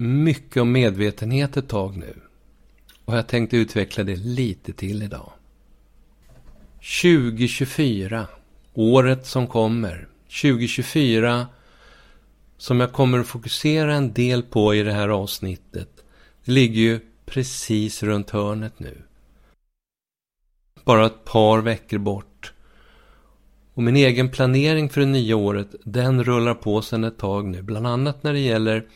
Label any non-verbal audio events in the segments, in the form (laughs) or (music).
mycket om medvetenhet ett tag nu. Och jag tänkte utveckla det lite till idag. 2024, året som kommer. 2024 som jag kommer att fokusera en del på i det här avsnittet. Det ligger ju precis runt hörnet nu. Bara ett par veckor bort. Och min egen planering för det nya året, den rullar på sedan ett tag nu. Bland annat när det gäller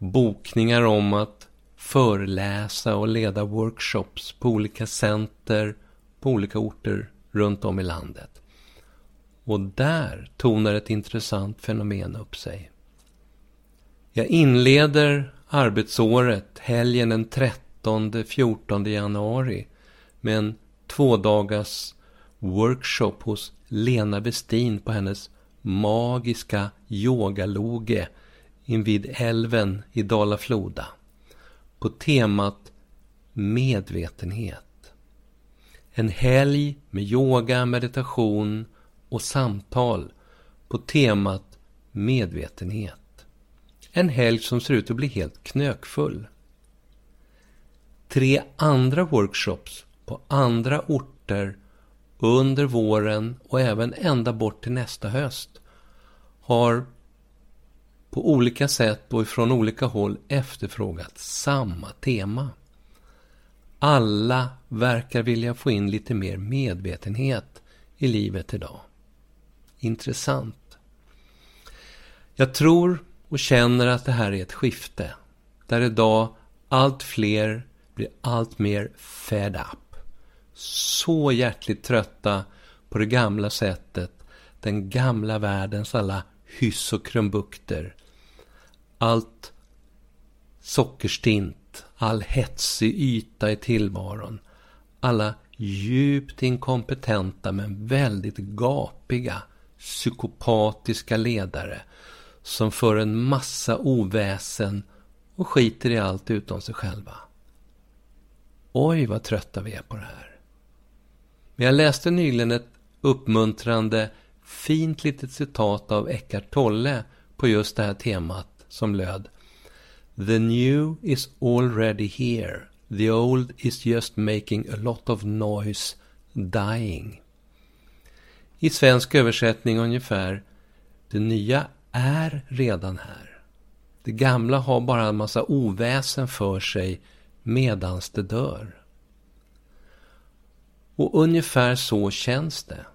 bokningar om att föreläsa och leda workshops på olika center på olika orter runt om i landet. Och där tonar ett intressant fenomen upp sig. Jag inleder arbetsåret helgen den 13-14 januari med en tvådagars workshop hos Lena Westin på hennes magiska yogaloge invid älven i Dala-Floda på temat medvetenhet. En helg med yoga, meditation och samtal på temat medvetenhet. En helg som ser ut att bli helt knökfull. Tre andra workshops på andra orter under våren och även ända bort till nästa höst har på olika sätt och från olika håll efterfrågat samma tema. Alla verkar vilja få in lite mer medvetenhet i livet idag. Intressant. Jag tror och känner att det här är ett skifte. Där idag allt fler blir allt mer fed up. Så hjärtligt trötta på det gamla sättet, den gamla världens alla hyss och krumbukter. Allt sockerstint, all hetsig yta i tillvaron. Alla djupt inkompetenta men väldigt gapiga psykopatiska ledare som för en massa oväsen och skiter i allt utom sig själva. Oj, vad trötta vi är på det här. Men jag läste nyligen ett uppmuntrande, fint litet citat av Eckart Tolle på just det här temat som löd The new is already here. The old is just making a lot of noise dying. I svensk översättning ungefär Det nya är redan här. Det gamla har bara en massa oväsen för sig medans det dör. Och ungefär så känns det.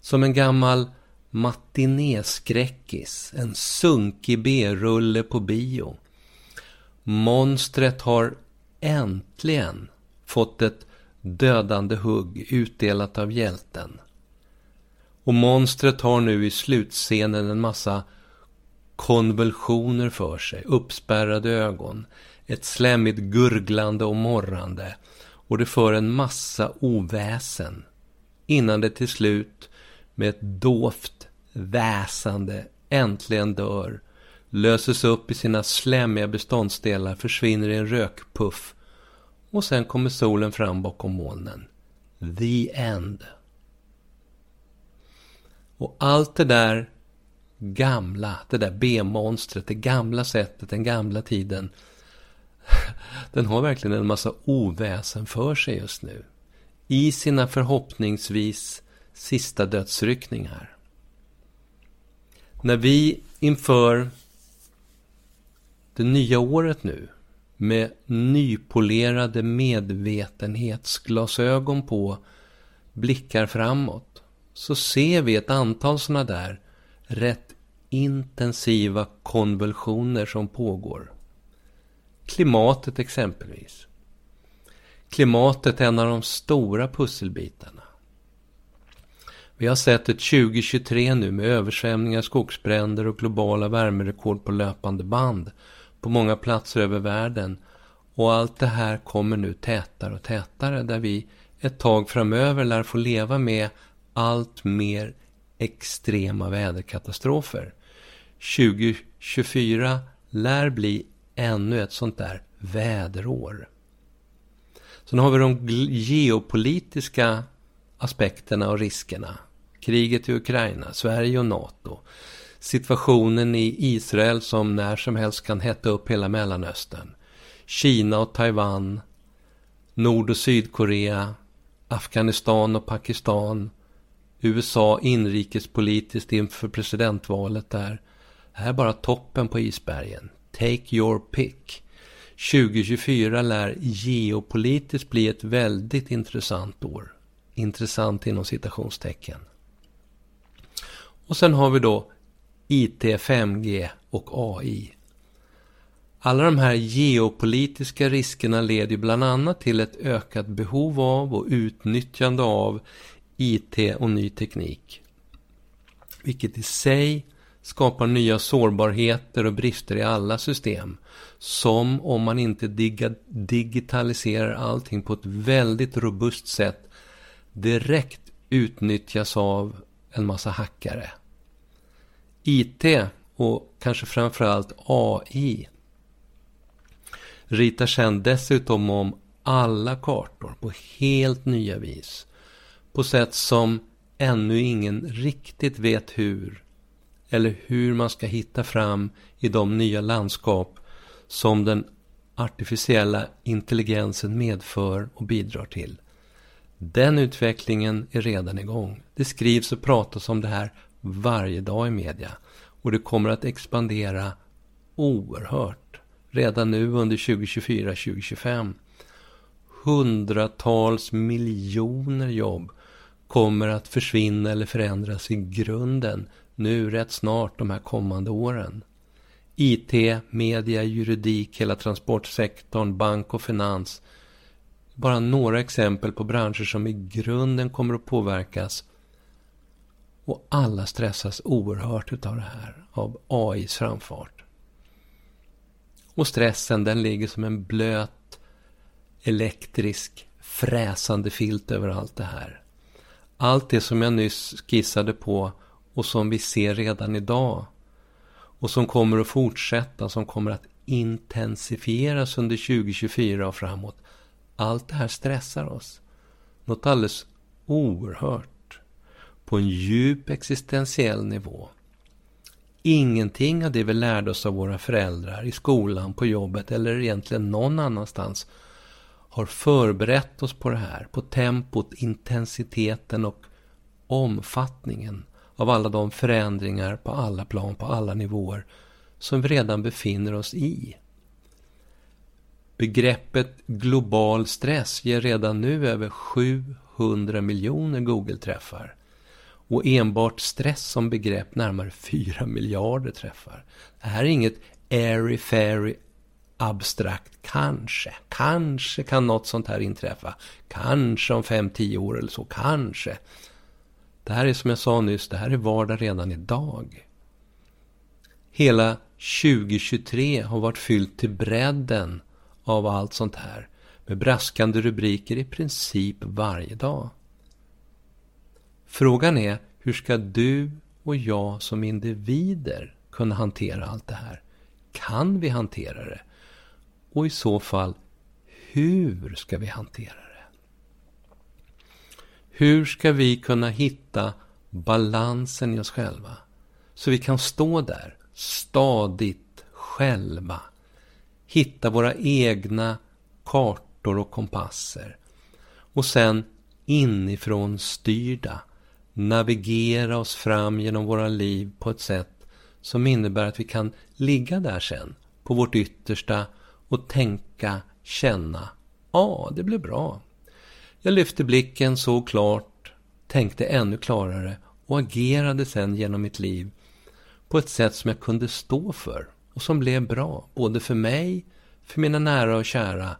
Som en gammal matinéskräckis, en sunkig B-rulle på bio. Monstret har äntligen fått ett dödande hugg utdelat av hjälten. Och monstret har nu i slutscenen en massa konvulsioner för sig, uppspärrade ögon, ett slemmigt gurglande och morrande och det för en massa oväsen innan det till slut med ett dovt väsande äntligen dör, löses upp i sina slemmiga beståndsdelar, försvinner i en rökpuff och sen kommer solen fram bakom molnen. The end. Och allt det där gamla, det där B-monstret, det gamla sättet, den gamla tiden. (laughs) Den har verkligen en massa oväsen för sig just nu. I sina förhoppningsvis sista dödsryckningar. När vi inför det nya året nu med nypolerade medvetenhetsglasögon på blickar framåt så ser vi ett antal sådana där rätt intensiva konvulsioner som pågår. Klimatet exempelvis. Klimatet är en av de stora pusselbitarna. Vi har sett ett 2023 nu med översvämningar, skogsbränder och globala värmerekord på löpande band på många platser över världen. Och allt det här kommer nu tätare och tätare där vi ett tag framöver lär få leva med allt mer extrema väderkatastrofer. 2024 lär bli ännu ett sånt där väderår. Sen har vi de geopolitiska aspekterna och riskerna. Kriget i Ukraina, Sverige och NATO. Situationen i Israel som när som helst kan hetta upp hela Mellanöstern. Kina och Taiwan. Nord och Sydkorea. Afghanistan och Pakistan. USA inrikespolitiskt inför presidentvalet där. Det här är bara toppen på isbergen. Take your pick. 2024 lär geopolitiskt bli ett väldigt intressant år. Intressant inom citationstecken. Och sen har vi då IT, 5G och AI. Alla de här geopolitiska riskerna leder bland annat till ett ökat behov av och utnyttjande av IT och ny teknik. Vilket i sig skapar nya sårbarheter och brister i alla system. Som om man inte digitaliserar allting på ett väldigt robust sätt direkt utnyttjas av en massa hackare. IT och kanske framförallt AI ritar sedan dessutom om alla kartor på helt nya vis. På sätt som ännu ingen riktigt vet hur eller hur man ska hitta fram i de nya landskap som den artificiella intelligensen medför och bidrar till. Den utvecklingen är redan igång. Det skrivs och pratas om det här varje dag i media. Och det kommer att expandera oerhört. Redan nu under 2024-2025. Hundratals miljoner jobb kommer att försvinna eller förändras i grunden nu rätt snart de här kommande åren. IT, media, juridik, hela transportsektorn, bank och finans. Bara några exempel på branscher som i grunden kommer att påverkas. Och alla stressas oerhört utav det här, av AIs framfart. Och stressen den ligger som en blöt, elektrisk, fräsande filt över allt det här. Allt det som jag nyss skissade på och som vi ser redan idag. Och som kommer att fortsätta, som kommer att intensifieras under 2024 och framåt. Allt det här stressar oss. Något alldeles oerhört. På en djup existentiell nivå. Ingenting av det vi lärde oss av våra föräldrar i skolan, på jobbet eller egentligen någon annanstans har förberett oss på det här. På tempot, intensiteten och omfattningen av alla de förändringar på alla plan, på alla nivåer som vi redan befinner oss i. Begreppet global stress ger redan nu över 700 miljoner Google-träffar. Och enbart stress som begrepp närmare 4 miljarder träffar. Det här är inget airy-fairy abstrakt kanske. Kanske kan något sånt här inträffa. Kanske om 5-10 år eller så. Kanske. Det här är som jag sa nyss, det här är vardag redan idag. Hela 2023 har varit fyllt till bredden av allt sånt här. Med braskande rubriker i princip varje dag. Frågan är, hur ska du och jag som individer kunna hantera allt det här? Kan vi hantera det? Och i så fall, hur ska vi hantera det? Hur ska vi kunna hitta balansen i oss själva? Så vi kan stå där stadigt själva. Hitta våra egna kartor och kompasser. Och sen inifrån styrda navigera oss fram genom våra liv på ett sätt som innebär att vi kan ligga där sen på vårt yttersta och tänka, känna, ja, det blir bra. Jag lyfte blicken så klart, tänkte ännu klarare och agerade sen genom mitt liv på ett sätt som jag kunde stå för och som blev bra, både för mig, för mina nära och kära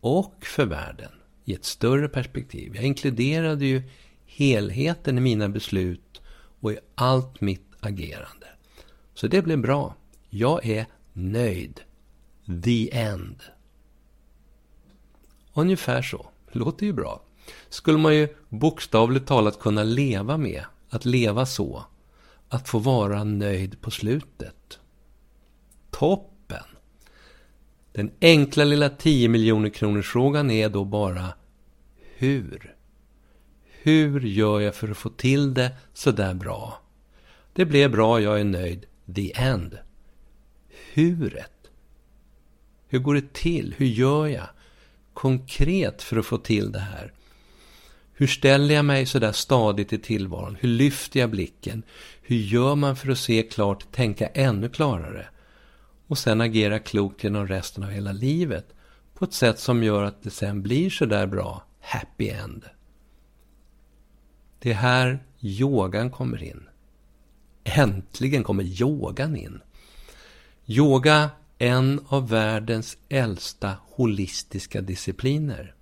och för världen i ett större perspektiv. Jag inkluderade ju helheten i mina beslut och i allt mitt agerande. Så det blev bra. Jag är nöjd. the end. Ungefär så. Låter ju bra. Skulle man ju bokstavligt talat kunna leva med. Att leva så. Att få vara nöjd på slutet. Toppen! Den enkla lilla 10 miljoner kronors frågan är då bara hur? Hur gör jag för att få till det sådär bra? Det blev bra, jag är nöjd. The end. Huret. Hur går det till? Hur gör jag konkret för att få till det här? Hur ställer jag mig sådär stadigt i tillvaron? Hur lyfter jag blicken? Hur gör man för att se klart, tänka ännu klarare? Och sen agera klokt genom resten av hela livet på ett sätt som gör att det sen blir så där bra happy end. Det är här yogan kommer in. Äntligen kommer yogan in. Yoga, en av världens äldsta holistiska discipliner.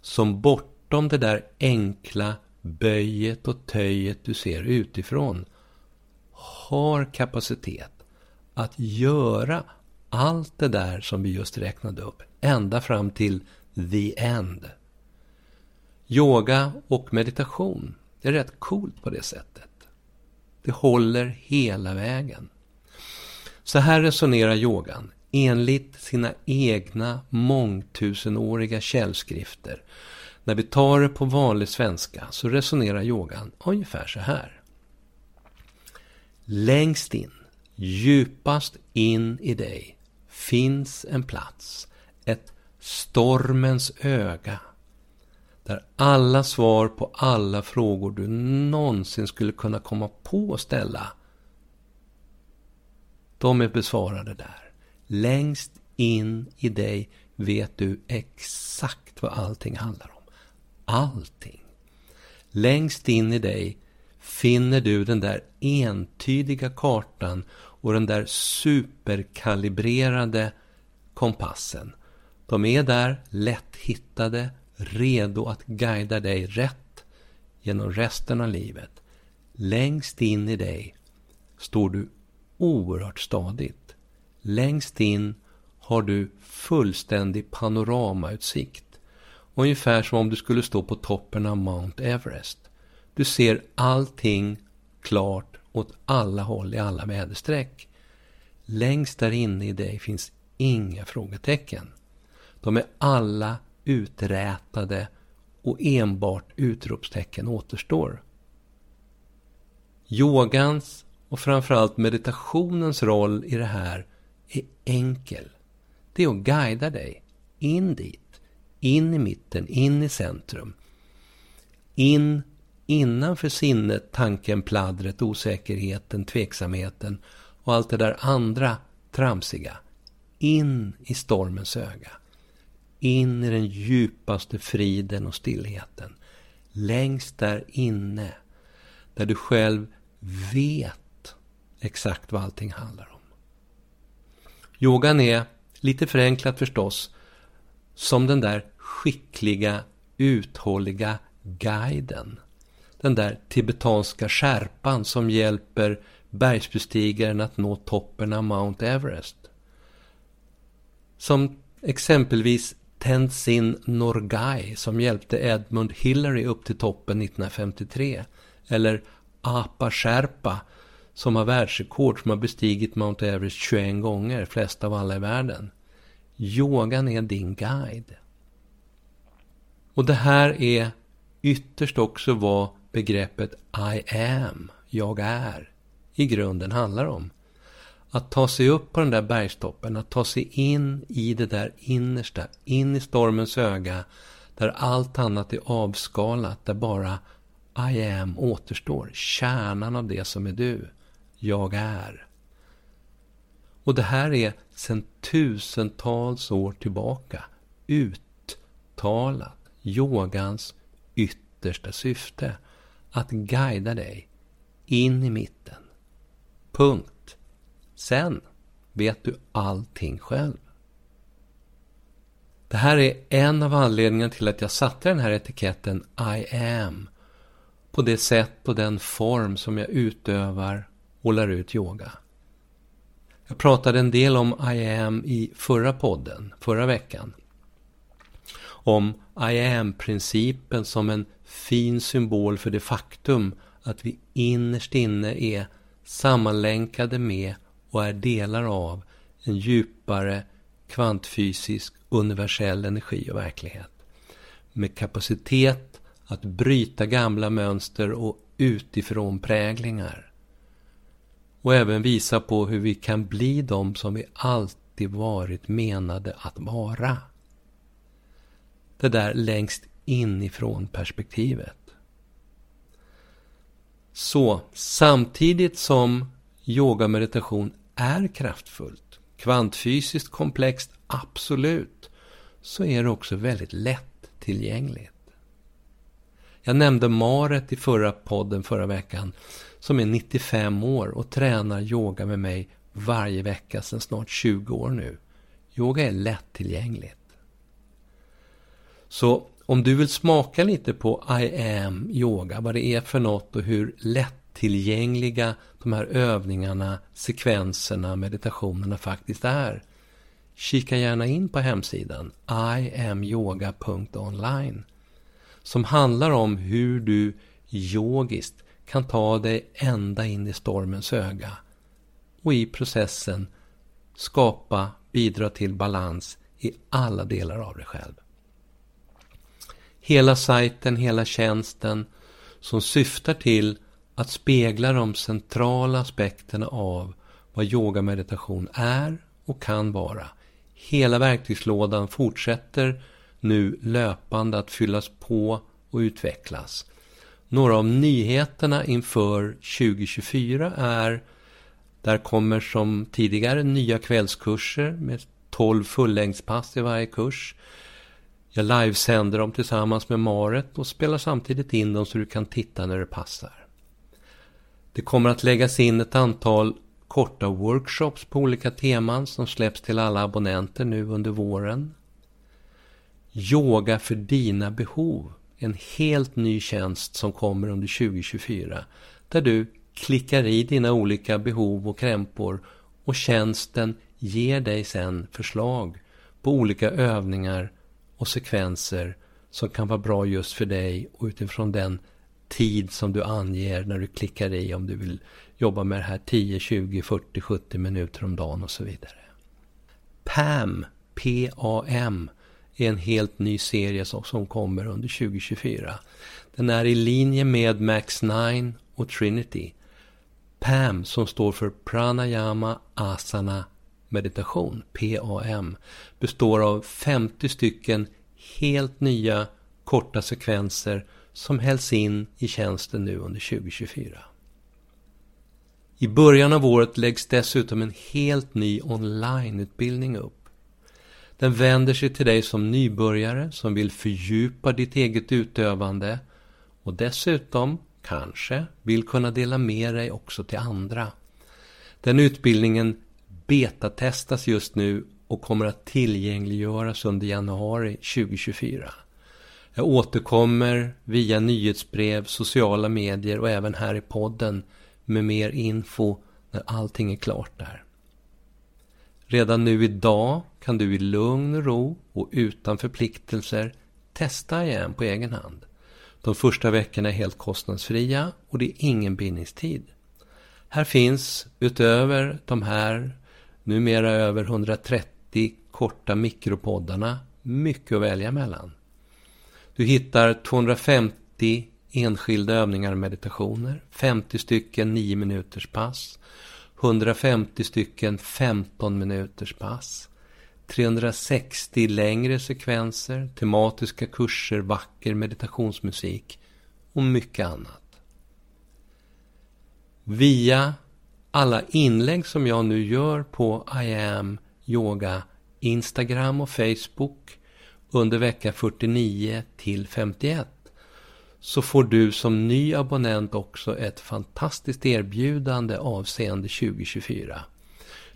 Som bortom det där enkla böjet och töjet du ser utifrån har kapacitet att göra allt det där som vi just räknade upp ända fram till the end. Yoga och meditation det är rätt coolt på det sättet. Det håller hela vägen. Så här resonerar yogan enligt sina egna mångtusenåriga källskrifter. När vi tar det på vanlig svenska så resonerar yogan ungefär så här. Längst in, djupast in i dig finns en plats, ett stormens öga där alla svar på alla frågor du någonsin skulle kunna komma på att ställa, de är besvarade där. Längst in i dig vet du exakt vad allting handlar om. Allting. Längst in i dig finner du den där entydiga kartan och den där superkalibrerade kompassen. De är där, lätt hittade, redo att guida dig rätt genom resten av livet. Längst in i dig står du oerhört stadigt. Längst in har du fullständig panoramautsikt. Ungefär som om du skulle stå på toppen av Mount Everest. Du ser allting klart åt alla håll i alla väderstreck. Längst där inne i dig finns inga frågetecken. De är alla uträtade och enbart utropstecken återstår. Yogans och framförallt meditationens roll i det här är enkel. Det är att guida dig in dit, in i mitten, in i centrum. In innanför sinnet, tanken, pladdret, osäkerheten, tveksamheten och allt det där andra tramsiga. In i stormens öga in i den djupaste friden och stillheten. Längst där inne, där du själv vet exakt vad allting handlar om. Yogan är, lite förenklat förstås, som den där skickliga, uthålliga guiden. Den där tibetanska skärpan som hjälper bergsbestigaren att nå toppen av Mount Everest. Som exempelvis Tenzin Norgay som hjälpte Edmund Hillary upp till toppen 1953. Eller Apa Sherpa som har världsrekord som har bestigit Mount Everest 21 gånger, flest av alla i världen. Yogan är din guide. Och det här är ytterst också vad begreppet I am, jag är, i grunden handlar om. Att ta sig upp på den där bergstoppen, att ta sig in i det där innersta, in i stormens öga, där allt annat är avskalat, där bara I am återstår, kärnan av det som är du, jag är. Och det här är sedan tusentals år tillbaka uttalat yogans yttersta syfte, att guida dig in i mitten. Punkt. Sen vet du allting själv. Det här är en av anledningarna till att jag satte den här etiketten I am på det sätt och den form som jag utövar och lär ut yoga. Jag pratade en del om I am i förra podden, förra veckan. Om I am-principen som en fin symbol för det faktum att vi innerst inne är sammanlänkade med och är delar av en djupare kvantfysisk universell energi och verklighet. Med kapacitet att bryta gamla mönster och utifrån präglingar. Och även visa på hur vi kan bli de som vi alltid varit menade att vara. Det där längst inifrån perspektivet. Så samtidigt som yoga meditation är kraftfullt, kvantfysiskt komplext, absolut, så är det också väldigt lättillgängligt. Jag nämnde Maret i förra podden förra veckan, som är 95 år och tränar yoga med mig varje vecka sedan snart 20 år nu. Yoga är lättillgängligt. Så om du vill smaka lite på I am yoga, vad det är för något och hur lättillgängliga de här övningarna, sekvenserna, meditationerna faktiskt är. Kika gärna in på hemsidan iamyoga.online som handlar om hur du yogiskt kan ta dig ända in i stormens öga och i processen skapa, bidra till balans i alla delar av dig själv. Hela sajten, hela tjänsten som syftar till att spegla de centrala aspekterna av vad yogameditation är och kan vara. Hela verktygslådan fortsätter nu löpande att fyllas på och utvecklas. Några av nyheterna inför 2024 är där kommer som tidigare nya kvällskurser med 12 fullängdspass i varje kurs. Jag livesänder dem tillsammans med Maret och spelar samtidigt in dem så du kan titta när det passar. Det kommer att läggas in ett antal korta workshops på olika teman som släpps till alla abonnenter nu under våren. Yoga för dina behov. En helt ny tjänst som kommer under 2024. Där du klickar i dina olika behov och krämpor och tjänsten ger dig sen förslag på olika övningar och sekvenser som kan vara bra just för dig och utifrån den tid som du anger när du klickar i om du vill jobba med det här 10, 20, 40, 70 minuter om dagen och så vidare. PAM, P-A-M, är en helt ny serie som kommer under 2024. Den är i linje med Max 9 och Trinity. PAM som står för Pranayama Asana Meditation, PAM, består av 50 stycken helt nya korta sekvenser som hälls in i tjänsten nu under 2024. I början av året läggs dessutom en helt ny onlineutbildning upp. Den vänder sig till dig som nybörjare som vill fördjupa ditt eget utövande och dessutom, kanske, vill kunna dela med dig också till andra. Den utbildningen betatestas just nu och kommer att tillgängliggöras under januari 2024. Jag återkommer via nyhetsbrev, sociala medier och även här i podden med mer info när allting är klart där. Redan nu idag kan du i lugn och ro och utan förpliktelser testa igen på egen hand. De första veckorna är helt kostnadsfria och det är ingen bindningstid. Här finns utöver de här numera över 130 korta mikropoddarna mycket att välja mellan. Du hittar 250 enskilda övningar och meditationer, 50 stycken 9 minuters pass, 150 stycken 15 minuters pass, 360 längre sekvenser, tematiska kurser, vacker meditationsmusik och mycket annat. Via alla inlägg som jag nu gör på I am yoga Instagram och Facebook under vecka 49 till 51 så får du som ny abonnent också ett fantastiskt erbjudande avseende 2024.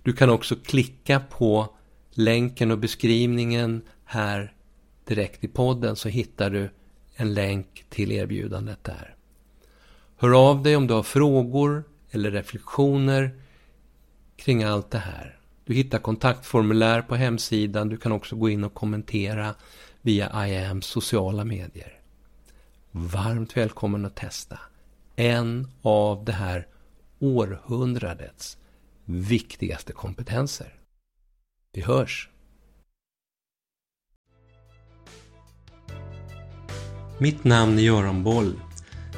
Du kan också klicka på länken och beskrivningen här direkt i podden så hittar du en länk till erbjudandet där. Hör av dig om du har frågor eller reflektioner kring allt det här. Du hittar kontaktformulär på hemsidan. Du kan också gå in och kommentera via IAMs sociala medier. Varmt välkommen att testa en av det här århundradets viktigaste kompetenser. Vi hörs! Mitt namn är Göran Boll.